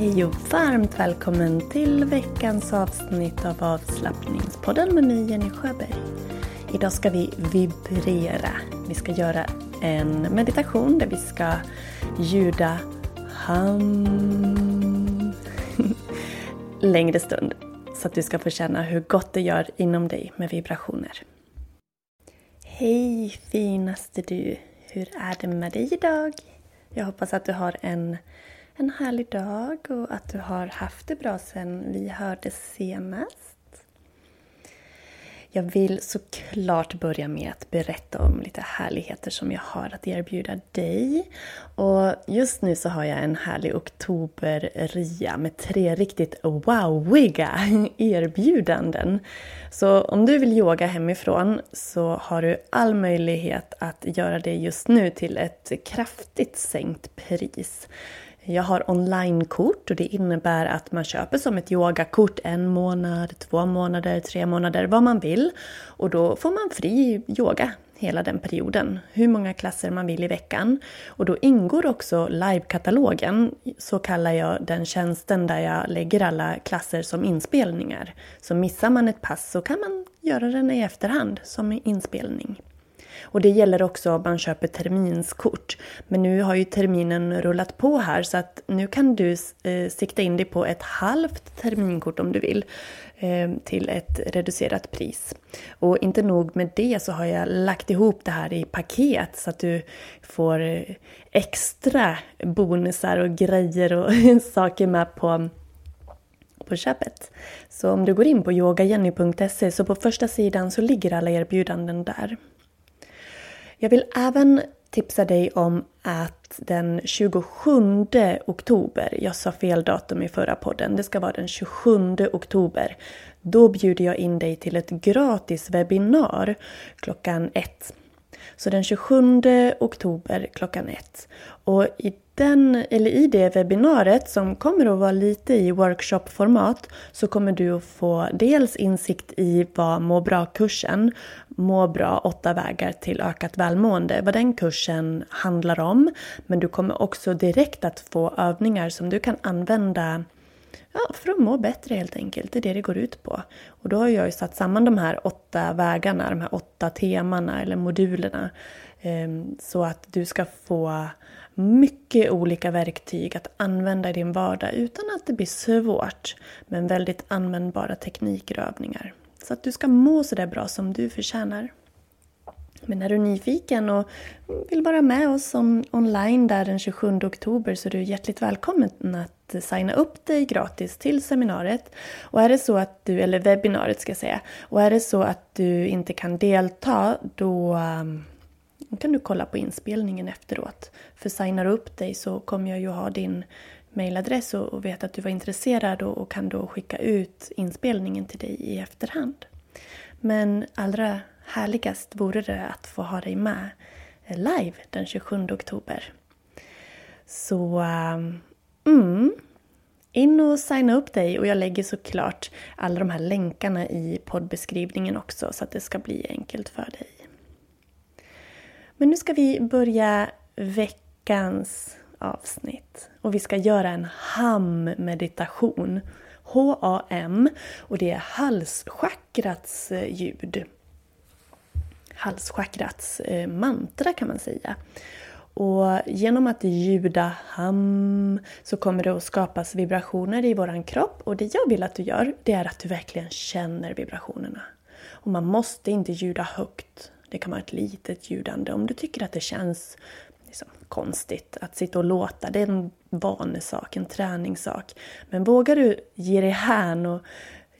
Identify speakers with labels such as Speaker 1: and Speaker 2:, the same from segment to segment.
Speaker 1: Hej och varmt välkommen till veckans avsnitt av avslappningspodden med mig Jenny Sjöberg. Idag ska vi vibrera. Vi ska göra en meditation där vi ska ljuda hum längre stund. Så att du ska få känna hur gott det gör inom dig med vibrationer. Hej finaste du! Hur är det med dig idag? Jag hoppas att du har en en härlig dag och att du har haft det bra sen vi hördes senast. Jag vill såklart börja med att berätta om lite härligheter som jag har att erbjuda dig. Och just nu så har jag en härlig oktoberria med tre riktigt wowiga erbjudanden. Så om du vill yoga hemifrån så har du all möjlighet att göra det just nu till ett kraftigt sänkt pris. Jag har onlinekort och det innebär att man köper som ett yogakort en månad, två månader, tre månader, vad man vill. Och då får man fri yoga hela den perioden, hur många klasser man vill i veckan. Och då ingår också livekatalogen, så kallar jag den tjänsten där jag lägger alla klasser som inspelningar. Så missar man ett pass så kan man göra den i efterhand som inspelning. Och det gäller också om man köper terminskort. Men nu har ju terminen rullat på här så att nu kan du eh, sikta in dig på ett halvt terminkort om du vill eh, till ett reducerat pris. Och inte nog med det så har jag lagt ihop det här i paket så att du får eh, extra bonusar och grejer och saker med på på köpet. Så om du går in på yogajenny.se så på första sidan så ligger alla erbjudanden där. Jag vill även tipsa dig om att den 27 oktober, jag sa fel datum i förra podden, det ska vara den 27 oktober. Då bjuder jag in dig till ett gratis webbinar klockan ett. Så den 27 oktober klockan ett. Och i, den, eller i det webbinariet som kommer att vara lite i workshopformat så kommer du att få dels insikt i vad Må bra-kursen, Må bra åtta vägar till ökat välmående, vad den kursen handlar om. Men du kommer också direkt att få övningar som du kan använda ja, för att må bättre helt enkelt. Det är det det går ut på. Och då har jag ju satt samman de här åtta vägarna, de här åtta temana eller modulerna. Ehm, så att du ska få mycket olika verktyg att använda i din vardag utan att det blir svårt. Men väldigt användbara tekniker och övningar. Så att du ska må så där bra som du förtjänar. Men är du nyfiken och vill vara med oss online där den 27 oktober så är du hjärtligt välkommen att signa upp dig gratis till seminariet. Och är det så att du, eller webbinariet ska jag säga, och är det så att du inte kan delta då um, um, kan du kolla på inspelningen efteråt. För signar du upp dig så kommer jag ju ha din mejladress och, och vet att du var intresserad och, och kan då skicka ut inspelningen till dig i efterhand. Men allra härligast vore det att få ha dig med eh, live den 27 oktober. Så ehm, mm, in och signa upp dig och jag lägger såklart alla de här länkarna i poddbeskrivningen också så att det ska bli enkelt för dig. Men nu ska vi börja veckans avsnitt och vi ska göra en ham-meditation. H-A-M och det är halschakrats eh, ljud. Halschakrats eh, mantra kan man säga. Och genom att ljuda ham så kommer det att skapas vibrationer i våran kropp och det jag vill att du gör det är att du verkligen känner vibrationerna. Och man måste inte ljuda högt. Det kan vara ett litet ljudande om du tycker att det känns liksom, konstigt att sitta och låta. Det är en vanesak, en träningssak. Men vågar du ge dig hän och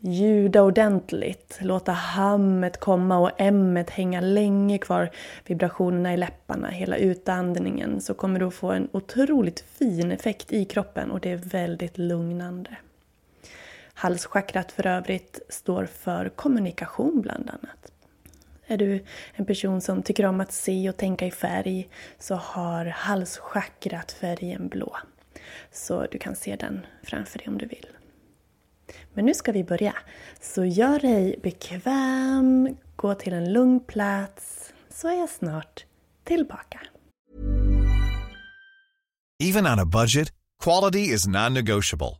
Speaker 1: ljuda ordentligt, låta hammet komma och emmet hänga länge kvar, vibrationerna i läpparna, hela utandningen, så kommer du att få en otroligt fin effekt i kroppen och det är väldigt lugnande. Halschakrat för övrigt står för kommunikation bland annat. Är du en person som tycker om att se och tänka i färg så har halschakrat färgen blå. Så du kan se den framför dig om du vill. Men nu ska vi börja. Så gör dig bekväm, gå till en lugn plats, så är jag snart tillbaka.
Speaker 2: Even on a budget, quality is non-negotiable.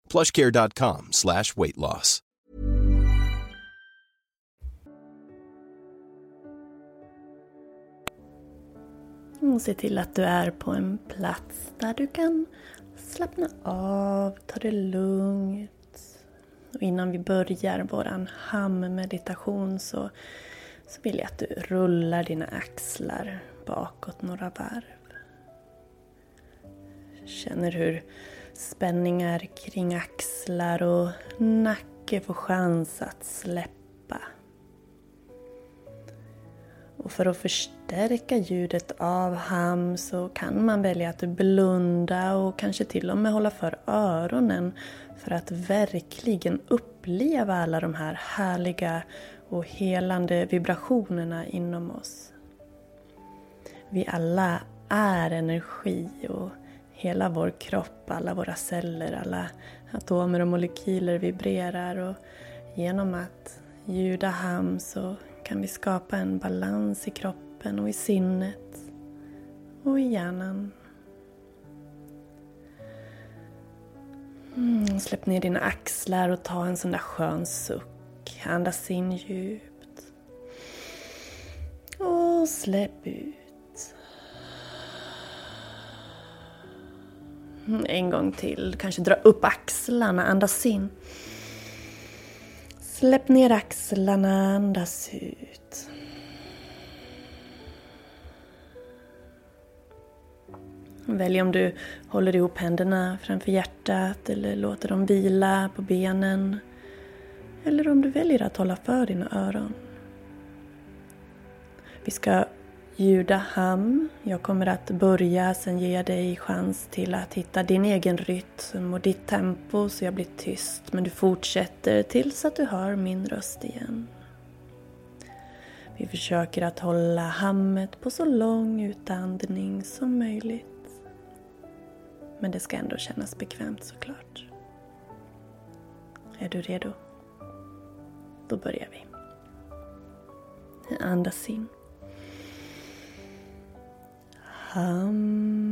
Speaker 3: plushcare.com slash weight loss.
Speaker 1: Se till att du är på en plats där du kan slappna av, ta det lugnt. Och innan vi börjar vår hammeditation så, så vill jag att du rullar dina axlar bakåt några varv. Känner hur spänningar kring axlar och nacke får chans att släppa. Och för att förstärka ljudet av ham så kan man välja att blunda och kanske till och med hålla för öronen för att verkligen uppleva alla de här härliga och helande vibrationerna inom oss. Vi alla är energi och hela vår kropp, alla våra celler, alla atomer och molekyler vibrerar och genom att ljuda ham så kan vi skapa en balans i kroppen och i sinnet och i hjärnan. Mm, släpp ner dina axlar och ta en sån där skön suck. Andas in djupt. Och släpp ut. En gång till. Kanske dra upp axlarna, andas in. Släpp ner axlarna, andas ut. Välj om du håller ihop händerna framför hjärtat eller låter dem vila på benen. Eller om du väljer att hålla för dina öron. Vi ska ljuda. Jag kommer att börja, sen ger jag dig chans till att hitta din egen rytm och ditt tempo så jag blir tyst. Men du fortsätter tills att du hör min röst igen. Vi försöker att hålla hammet på så lång utandning som möjligt. Men det ska ändå kännas bekvämt såklart. Är du redo? Då börjar vi. Andas in. Hum.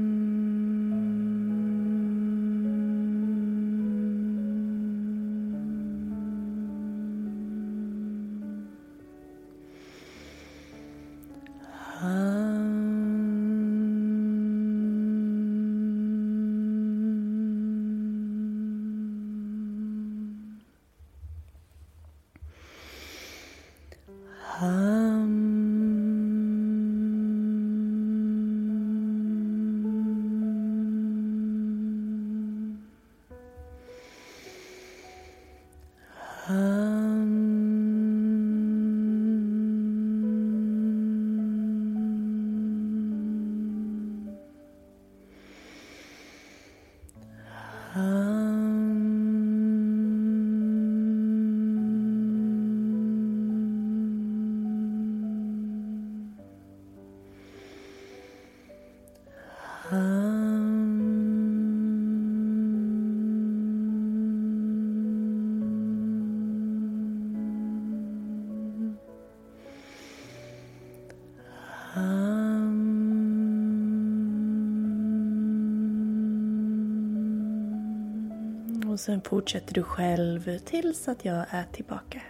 Speaker 1: Sen fortsätter du själv tills att jag är tillbaka.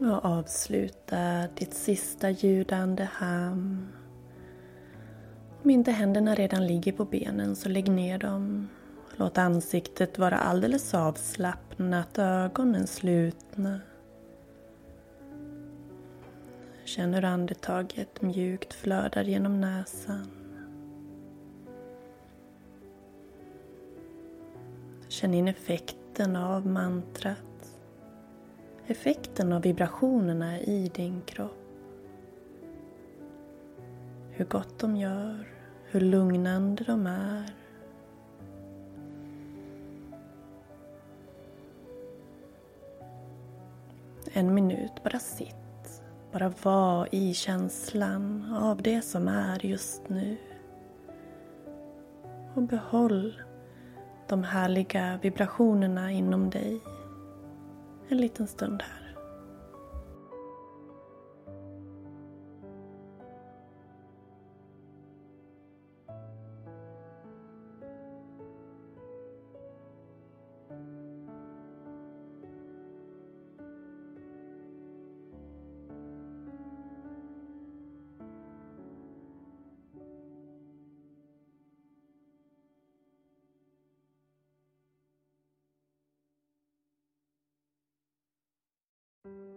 Speaker 1: Och avsluta ditt sista ljudande ham. Om inte händerna redan ligger på benen så lägg ner dem. Låt ansiktet vara alldeles avslappnat, ögonen slutna. Känn hur andetaget mjukt flödar genom näsan. Känn in effekten av mantrat effekten av vibrationerna i din kropp. Hur gott de gör, hur lugnande de är. En minut, bara sitt. Bara var i känslan av det som är just nu. Och behåll de härliga vibrationerna inom dig en liten stund här. you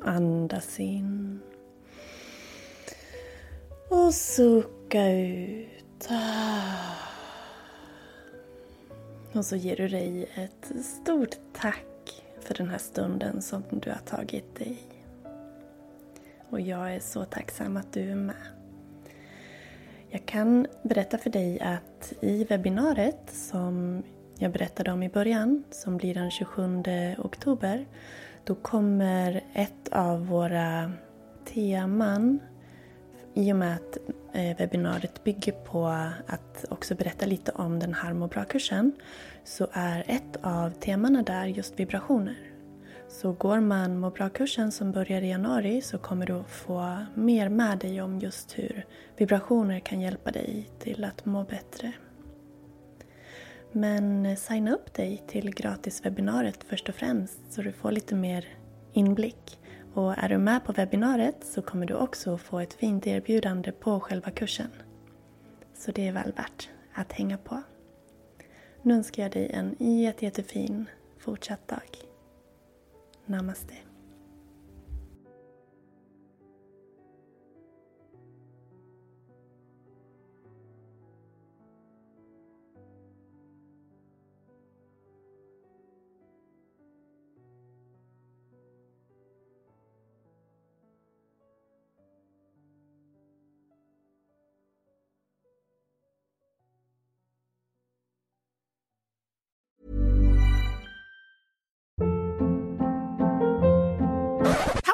Speaker 1: Andas in. Och sucka ut. Ah. Och så ger du dig ett stort tack för den här stunden som du har tagit dig. Och jag är så tacksam att du är med. Jag kan berätta för dig att i webbinariet som jag berättade om i början, som blir den 27 oktober, då kommer ett av våra teman, i och med att eh, webbinariet bygger på att också berätta lite om den här må bra-kursen, så är ett av temana där just vibrationer. Så går man må bra-kursen som börjar i januari så kommer du få mer med dig om just hur vibrationer kan hjälpa dig till att må bättre. Men eh, signa upp dig till gratiswebbinariet först och främst så du får lite mer inblick. Och är du med på webbinariet så kommer du också få ett fint erbjudande på själva kursen. Så det är väl värt att hänga på. Nu önskar jag dig en jätte, jättefin fortsatt dag. Namaste.